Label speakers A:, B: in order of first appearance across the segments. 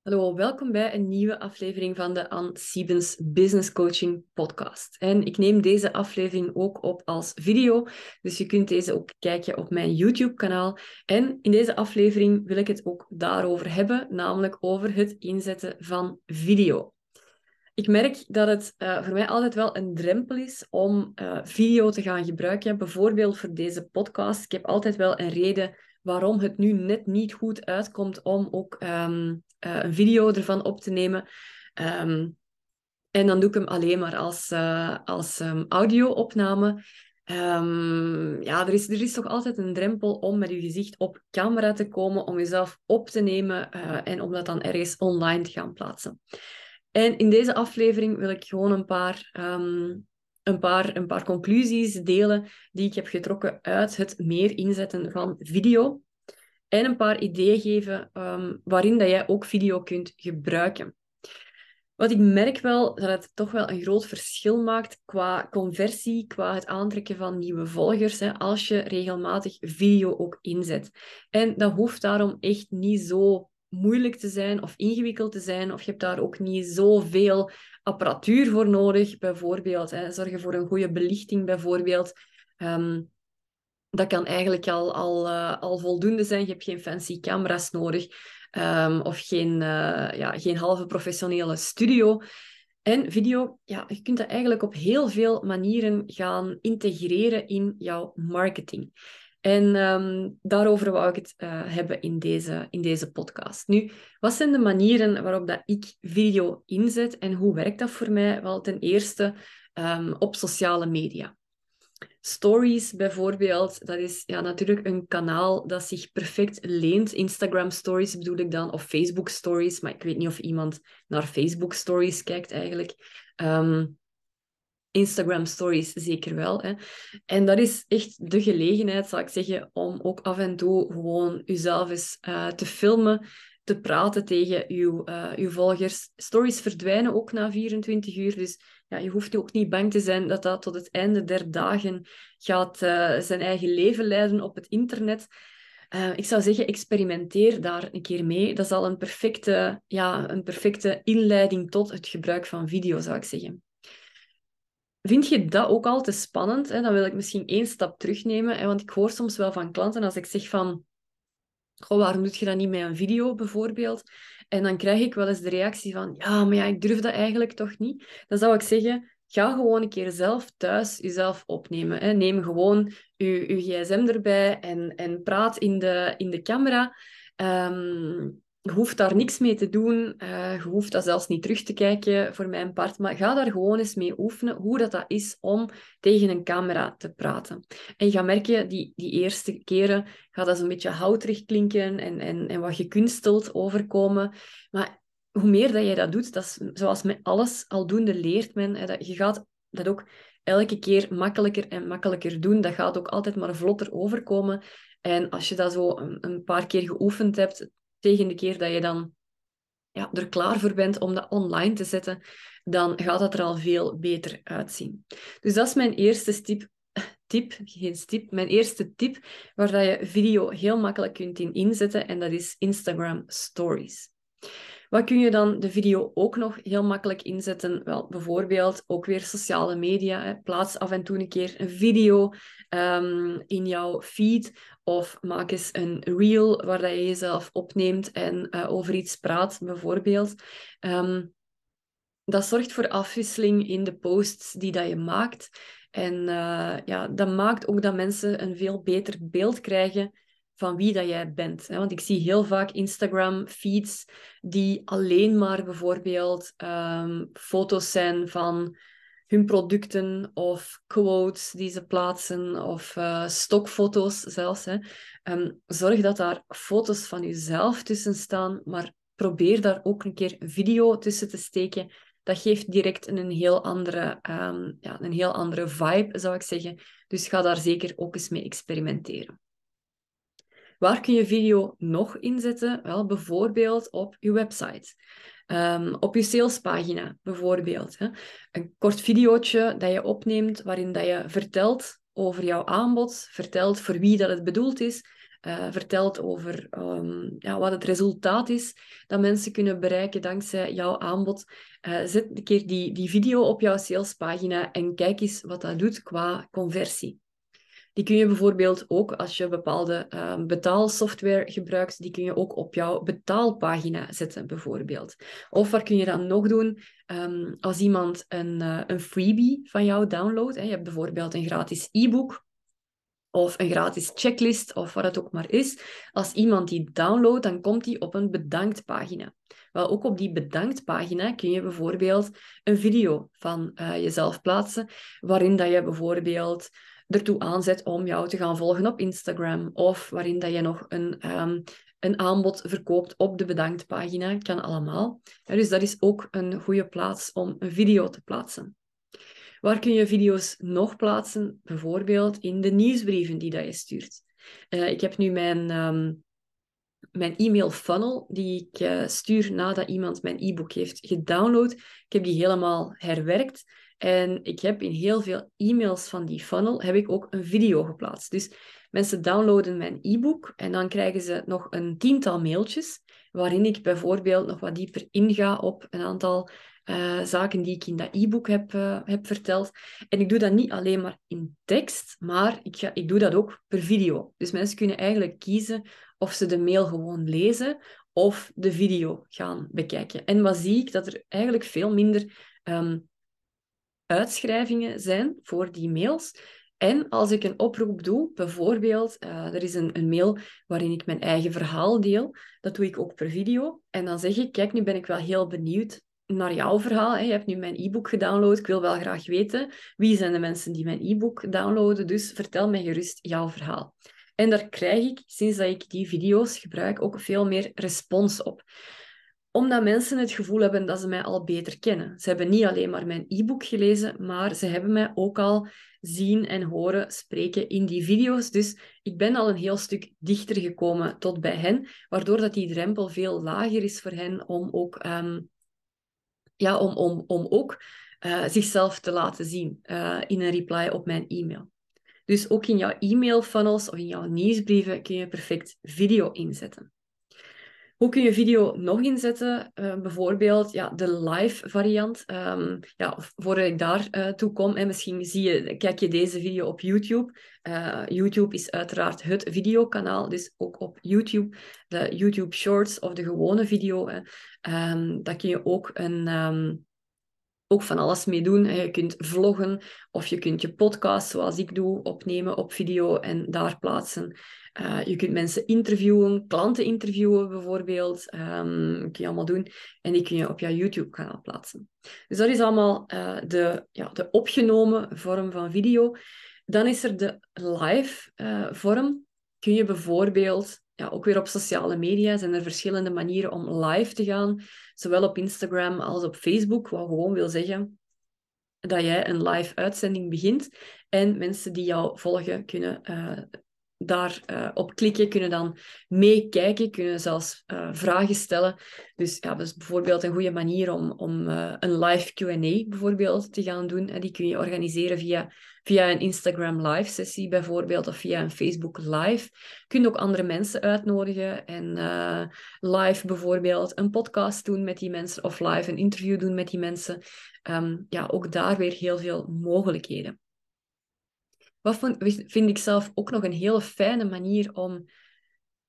A: Hallo, welkom bij een nieuwe aflevering van de Ann Siebens Business Coaching Podcast. En ik neem deze aflevering ook op als video, dus je kunt deze ook kijken op mijn YouTube-kanaal. En in deze aflevering wil ik het ook daarover hebben, namelijk over het inzetten van video. Ik merk dat het uh, voor mij altijd wel een drempel is om uh, video te gaan gebruiken. Bijvoorbeeld voor deze podcast. Ik heb altijd wel een reden waarom het nu net niet goed uitkomt om ook um, uh, een video ervan op te nemen. Um, en dan doe ik hem alleen maar als, uh, als um, audio-opname. ja, er is, er is toch altijd een drempel om met je gezicht op camera te komen, om jezelf op te nemen uh, en om dat dan ergens online te gaan plaatsen. En in deze aflevering wil ik gewoon een paar een paar, een paar conclusies delen die ik heb getrokken uit het meer inzetten van video. En een paar ideeën geven um, waarin dat jij ook video kunt gebruiken. Wat ik merk wel, dat het toch wel een groot verschil maakt qua conversie, qua het aantrekken van nieuwe volgers, hè, als je regelmatig video ook inzet. En dat hoeft daarom echt niet zo moeilijk te zijn of ingewikkeld te zijn, of je hebt daar ook niet zoveel apparatuur voor nodig, bijvoorbeeld. Hè. Zorgen voor een goede belichting, bijvoorbeeld. Um, dat kan eigenlijk al, al, uh, al voldoende zijn. Je hebt geen fancy camera's nodig um, of geen, uh, ja, geen halve professionele studio. En video, ja, je kunt dat eigenlijk op heel veel manieren gaan integreren in jouw marketing. En um, daarover wou ik het uh, hebben in deze, in deze podcast. Nu, wat zijn de manieren waarop dat ik video inzet en hoe werkt dat voor mij? Wel, ten eerste um, op sociale media. Stories bijvoorbeeld, dat is ja, natuurlijk een kanaal dat zich perfect leent. Instagram stories bedoel ik dan, of Facebook stories, maar ik weet niet of iemand naar Facebook stories kijkt eigenlijk. Um, Instagram stories zeker wel. Hè. En dat is echt de gelegenheid, zal ik zeggen, om ook af en toe gewoon jezelf eens uh, te filmen, te praten tegen uw, uw volgers. Stories verdwijnen ook na 24 uur, dus ja, je hoeft ook niet bang te zijn dat dat tot het einde der dagen gaat uh, zijn eigen leven leiden op het internet. ik zou zeggen, experimenteer daar een keer mee. Dat is al een perfecte, ja, een perfecte inleiding tot het gebruik van video, zou ik zeggen. Vind je dat ook al te spannend? Hè? Dan wil ik misschien één stap terugnemen. Hè? Want ik hoor soms wel van klanten als ik zeg van... Goh, waarom doe je dat niet met een video, bijvoorbeeld? En dan krijg ik wel eens de reactie van... Ja, maar ja, ik durf dat eigenlijk toch niet. Dan zou ik zeggen... Ga gewoon een keer zelf thuis jezelf opnemen. Hè? Neem gewoon je, je gsm erbij en, en praat in de, in de camera. Um, je hoeft daar niks mee te doen. Uh, je hoeft dat zelfs niet terug te kijken voor mijn part. Maar ga daar gewoon eens mee oefenen hoe dat, dat is om tegen een camera te praten. En je gaat merken, die, die eerste keren gaat dat een beetje houterig klinken en, en, en wat gekunsteld overkomen. Maar hoe meer dat jij dat doet, dat is zoals met alles, aldoende leert men. Hè, dat je gaat dat ook elke keer makkelijker en makkelijker doen. Dat gaat ook altijd maar vlotter overkomen. En als je dat zo een paar keer geoefend hebt, tegen de keer dat je dan ja, er klaar voor bent om dat online te zetten, dan gaat dat er al veel beter uitzien. Dus dat is mijn eerste tip. Tip, geen tip, mijn eerste tip waar dat je video heel makkelijk kunt in inzetten en dat is Instagram Stories. Wat kun je dan de video ook nog heel makkelijk inzetten? Wel, bijvoorbeeld ook weer sociale media. Hè. Plaats af en toe een keer een video um, in jouw feed of maak eens een reel waar je jezelf opneemt en uh, over iets praat, bijvoorbeeld. Um, dat zorgt voor afwisseling in de posts die dat je maakt. En uh, ja, dat maakt ook dat mensen een veel beter beeld krijgen van wie dat jij bent. Want ik zie heel vaak Instagram-feeds die alleen maar bijvoorbeeld um, foto's zijn van hun producten of quotes die ze plaatsen of uh, stokfoto's zelfs. Hè. Um, zorg dat daar foto's van jezelf tussen staan, maar probeer daar ook een keer video tussen te steken. Dat geeft direct een heel andere, um, ja, een heel andere vibe, zou ik zeggen. Dus ga daar zeker ook eens mee experimenteren. Waar kun je video nog inzetten? Wel, bijvoorbeeld op je website. Um, op je salespagina, bijvoorbeeld. Hè. Een kort videootje dat je opneemt waarin dat je vertelt over jouw aanbod, vertelt voor wie dat het bedoeld is, uh, vertelt over um, ja, wat het resultaat is dat mensen kunnen bereiken dankzij jouw aanbod. Uh, zet een keer die, die video op jouw salespagina en kijk eens wat dat doet qua conversie. Die kun je bijvoorbeeld ook, als je bepaalde uh, betaalsoftware gebruikt, die kun je ook op jouw betaalpagina zetten, bijvoorbeeld. Of wat kun je dan nog doen? Um, als iemand een, uh, een freebie van jou downloadt, hè, je hebt bijvoorbeeld een gratis e-book of een gratis checklist of wat het ook maar is. Als iemand die downloadt, dan komt die op een bedankt pagina. Wel, ook op die bedankt pagina kun je bijvoorbeeld een video van uh, jezelf plaatsen, waarin dat je bijvoorbeeld ertoe aanzet om jou te gaan volgen op Instagram of waarin dat je nog een, um, een aanbod verkoopt op de bedankt pagina. Kan allemaal. Dus dat is ook een goede plaats om een video te plaatsen. Waar kun je video's nog plaatsen? Bijvoorbeeld in de nieuwsbrieven die dat je stuurt. Uh, ik heb nu mijn, um, mijn e-mail funnel die ik uh, stuur nadat iemand mijn e-book heeft gedownload. Ik heb die helemaal herwerkt. En ik heb in heel veel e-mails van die funnel heb ik ook een video geplaatst. Dus mensen downloaden mijn e-book en dan krijgen ze nog een tiental mailtjes waarin ik bijvoorbeeld nog wat dieper inga op een aantal uh, zaken die ik in dat e-book heb, uh, heb verteld. En ik doe dat niet alleen maar in tekst, maar ik, ga, ik doe dat ook per video. Dus mensen kunnen eigenlijk kiezen of ze de mail gewoon lezen of de video gaan bekijken. En wat zie ik? Dat er eigenlijk veel minder um, uitschrijvingen zijn voor die mails. En als ik een oproep doe, bijvoorbeeld, uh, er is een, een, mail waarin ik mijn eigen verhaal deel, dat doe ik ook per video. En dan zeg ik, kijk, nu ben ik wel heel benieuwd naar jouw verhaal. Hè. Je hebt nu mijn e-book gedownload, ik wil wel graag weten wie zijn de mensen die mijn e-book downloaden, dus vertel mij gerust jouw verhaal. En daar krijg ik, sinds dat ik die video's gebruik, ook veel meer respons op omdat mensen het gevoel hebben dat ze mij al beter kennen. Ze hebben niet alleen maar mijn e-book gelezen, maar ze hebben mij ook al zien en horen spreken in die video's. Dus ik ben al een heel stuk dichter gekomen tot bij hen, waardoor dat die drempel veel lager is voor hen om ook, um, ja, om, om, om ook uh, zichzelf te laten zien uh, in een reply op mijn e-mail. Dus ook in jouw e-mail funnels of in jouw nieuwsbrieven kun je perfect video inzetten. Hoe kun je video nog inzetten? Uh, bijvoorbeeld ja, de live variant. Um, ja, voordat ik daar uh, toe kom, en misschien zie je, kijk je deze video op YouTube. Uh, YouTube is uiteraard het videokanaal, dus ook op YouTube. De YouTube Shorts of de gewone video. Um, daar kun je ook een... Um, ook van alles mee doen. Je kunt vloggen of je kunt je podcast, zoals ik doe, opnemen op video en daar plaatsen. Uh, je kunt mensen interviewen, klanten interviewen bijvoorbeeld. Um, kun je allemaal doen. En die kun je op jouw YouTube-kanaal plaatsen. Dus dat is allemaal uh, de, ja, de opgenomen vorm van video. Dan is er de live uh, vorm. Kun je bijvoorbeeld, ja, ook weer op sociale media, zijn er verschillende manieren om live te gaan. Zowel op Instagram als op Facebook. Wat gewoon wil zeggen dat jij een live uitzending begint en mensen die jou volgen kunnen daar uh, op klikken, kunnen dan meekijken, kunnen zelfs uh, vragen stellen. Dus ja, dat is bijvoorbeeld een goede manier om, om uh, een live Q&A bijvoorbeeld te gaan doen. En die kun je organiseren via, via een Instagram live sessie bijvoorbeeld, of via een Facebook live. Je kunt ook andere mensen uitnodigen en live bijvoorbeeld een podcast doen met die mensen, of live een interview doen met die mensen. Um, ja, ook daar weer heel veel mogelijkheden. Wat vind ik zelf ook nog een hele fijne manier om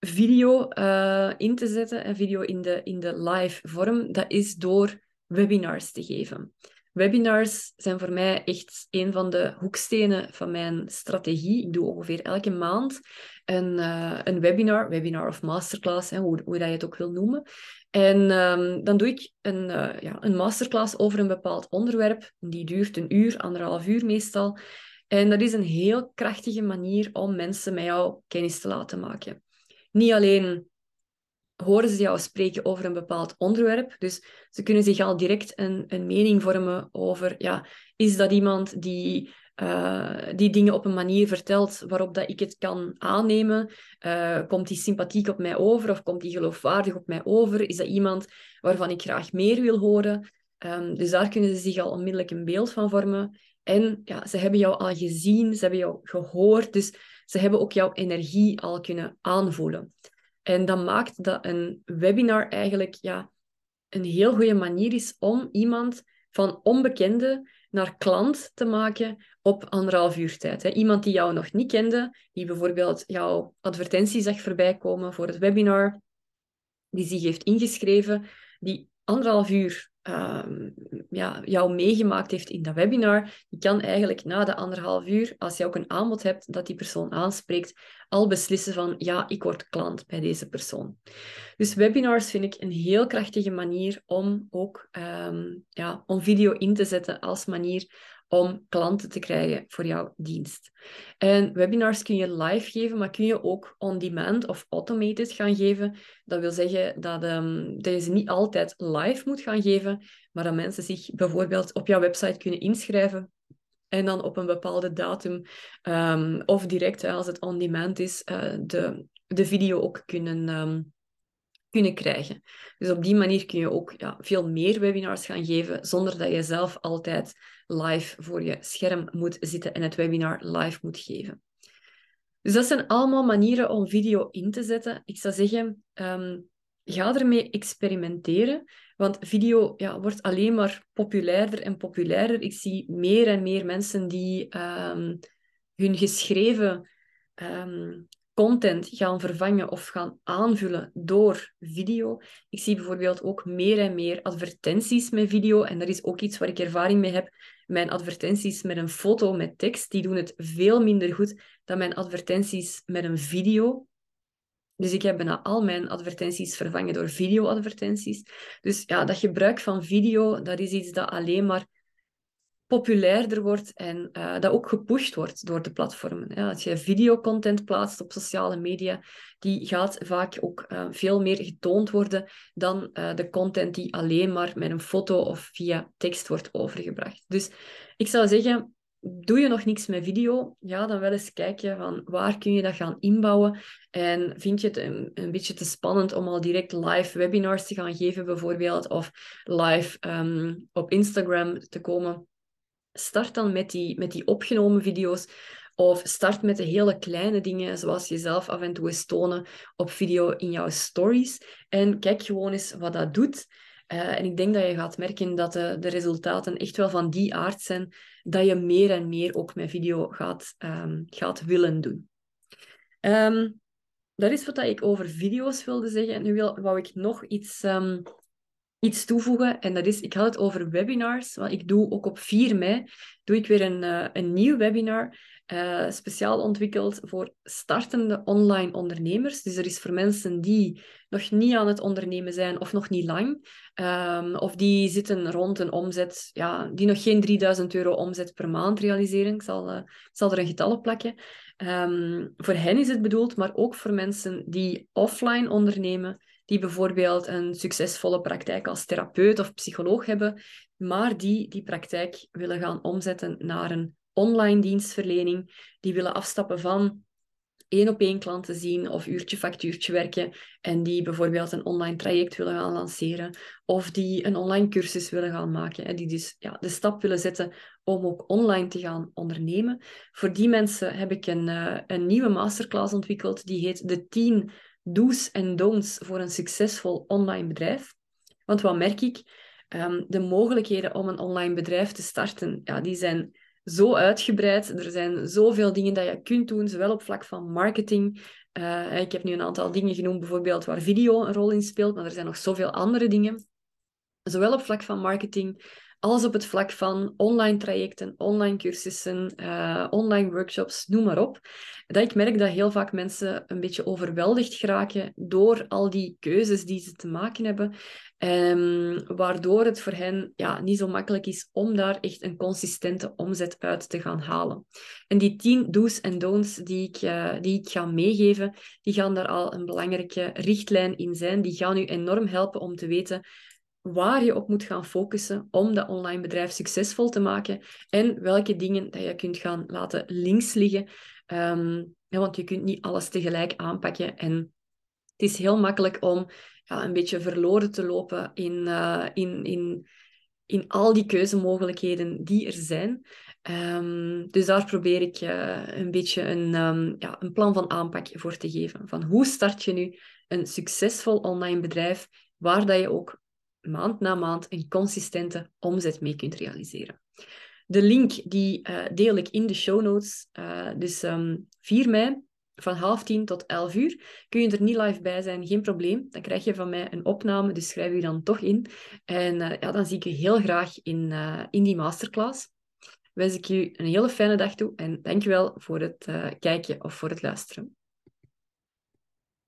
A: video uh, in te zetten en video in de, in de live vorm, dat is door webinars te geven. Webinars zijn voor mij echt een van de hoekstenen van mijn strategie. Ik doe ongeveer elke maand een, uh, een webinar, webinar of masterclass, hoe, hoe dat je het ook wil noemen. En um, dan doe ik een, uh, ja, een masterclass over een bepaald onderwerp. Die duurt een uur, anderhalf uur meestal. En dat is een heel krachtige manier om mensen met jou kennis te laten maken. Niet alleen horen ze jou spreken over een bepaald onderwerp, dus ze kunnen zich al direct een, een mening vormen over, ja, is dat iemand die, uh, die dingen op een manier vertelt waarop dat ik het kan aannemen? Uh, komt die sympathiek op mij over of komt die geloofwaardig op mij over? Is dat iemand waarvan ik graag meer wil horen? Um, dus daar kunnen ze zich al onmiddellijk een beeld van vormen. En ja, ze hebben jou al gezien, ze hebben jou gehoord. Dus ze hebben ook jouw energie al kunnen aanvoelen. En dat maakt dat een webinar eigenlijk ja, een heel goede manier is om iemand van onbekende naar klant te maken op anderhalf uur tijd. Iemand die jou nog niet kende, die bijvoorbeeld jouw advertentie zag voorbij komen voor het webinar, die zich heeft ingeschreven, die anderhalf uur uh, ja, jou meegemaakt heeft in dat webinar, die kan eigenlijk na de anderhalf uur, als je ook een aanbod hebt dat die persoon aanspreekt, al beslissen van ja, ik word klant bij deze persoon. Dus webinars vind ik een heel krachtige manier om ook um, ja, om video in te zetten als manier om klanten te krijgen voor jouw dienst. En webinars kun je live geven, maar kun je ook on-demand of automated gaan geven. Dat wil zeggen dat, um, dat je ze niet altijd live moet gaan geven, maar dat mensen zich bijvoorbeeld op jouw website kunnen inschrijven en dan op een bepaalde datum um, of direct, als het on-demand is, uh, de, de video ook kunnen, um, kunnen krijgen. Dus op die manier kun je ook ja, veel meer webinars gaan geven, zonder dat je zelf altijd live voor je scherm moet zitten en het webinar live moet geven. Dus dat zijn allemaal manieren om video in te zetten. Ik zou zeggen, um, ga ermee experimenteren. Want video ja, wordt alleen maar populairder en populairder. Ik zie meer en meer mensen die um, hun geschreven um, content gaan vervangen of gaan aanvullen door video. Ik zie bijvoorbeeld ook meer en meer advertenties met video. En dat is ook iets waar ik ervaring mee heb. Mijn advertenties met een foto met tekst, die doen het veel minder goed dan mijn advertenties met een video. Dus ik heb bijna al mijn advertenties vervangen door video-advertenties. Dus ja, dat gebruik van video, dat is iets dat alleen maar populairder wordt en uh, dat ook gepusht wordt door de platformen. Ja, als je videocontent plaatst op sociale media, die gaat vaak ook uh, veel meer getoond worden dan uh, de content die alleen maar met een foto of via tekst wordt overgebracht. Dus ik zou zeggen, doe je nog niks met video, ja, dan wel eens kijken van waar kun je dat gaan inbouwen. En vind je het een, beetje te spannend om al direct live webinars te gaan geven, bijvoorbeeld, of live um, op Instagram te komen start dan met die, met die opgenomen video's. Of start met de hele kleine dingen, zoals jezelf af en toe eens tonen op video in jouw stories. En kijk gewoon eens wat dat doet. Uh, en ik denk dat je gaat merken dat de, de, resultaten echt wel van die aard zijn, dat je meer en meer ook met video gaat, um, gaat willen doen. Um, dat is wat ik over video's wilde zeggen. En nu wil, wou ik nog iets um, iets toevoegen. En dat is, ik had het over webinars. Want ik doe ook op 4 mei doe ik weer een, uh, een nieuw webinar. Uh, speciaal ontwikkeld voor startende online ondernemers. Dus er is voor mensen die nog niet aan het ondernemen zijn of nog niet lang. Um, of die zitten rond een omzet, ja, die nog geen 3000 euro omzet per maand realiseren. Ik zal, ik zal er een getal op plakken. Um, voor hen is het bedoeld, maar ook voor mensen die offline ondernemen die bijvoorbeeld een succesvolle praktijk als therapeut of psycholoog hebben, maar die die praktijk willen gaan omzetten naar een online dienstverlening, die willen afstappen van één op één klanten zien of uurtje factuurtje werken en die bijvoorbeeld een online traject willen gaan lanceren of die een online cursus willen gaan maken en die dus ja, de stap willen zetten om ook online te gaan ondernemen. Voor die mensen heb ik een, uh, een nieuwe masterclass ontwikkeld die heet de 10 do's en don'ts voor een succesvol online bedrijf. Want wat merk ik? Um, de mogelijkheden om een online bedrijf te starten, ja, die zijn zo uitgebreid. Er zijn zoveel dingen dat je kunt doen, zowel op vlak van marketing. Uh, ik heb nu een aantal dingen genoemd, bijvoorbeeld waar video een rol in speelt, maar er zijn nog zoveel andere dingen. Zowel op vlak van marketing als op het vlak van online trajecten, online cursussen, uh, online workshops, noem maar op. Dat ik merk dat heel vaak mensen een beetje overweldigd geraken door al die keuzes die ze te maken hebben. Um, waardoor het voor hen ja, niet zo makkelijk is om daar echt een consistente omzet uit te gaan halen. En die tien do's en don'ts die ik, uh, die ik ga meegeven, die gaan daar al een belangrijke richtlijn in zijn. Die gaan u enorm helpen om te weten waar je op moet gaan focussen om dat online bedrijf succesvol te maken en welke dingen dat je kunt gaan laten links liggen. Um, ja, want je kunt niet alles tegelijk aanpakken en het is heel makkelijk om ja, een beetje verloren te lopen in, uh, in, in, in al die keuzemogelijkheden die er zijn. Ehm, dus daar probeer ik uh, een beetje een, um, ja, een plan van aanpak voor te geven. Van hoe start je nu een succesvol online bedrijf waar dat je ook maand na maand een consistente omzet mee kunt realiseren. De link die uh, deel ik in de show notes. Uh, dus um, ehm, 4 mei van half tien tot elf uur. Kun je er niet live bij zijn, geen probleem. Dan krijg je van mij een opname, dus schrijf je dan toch in. En uh, ja, dan zie ik je heel graag in, in die masterclass. Wens ik je een hele fijne dag toe en dankjewel voor het kijken of voor het luisteren.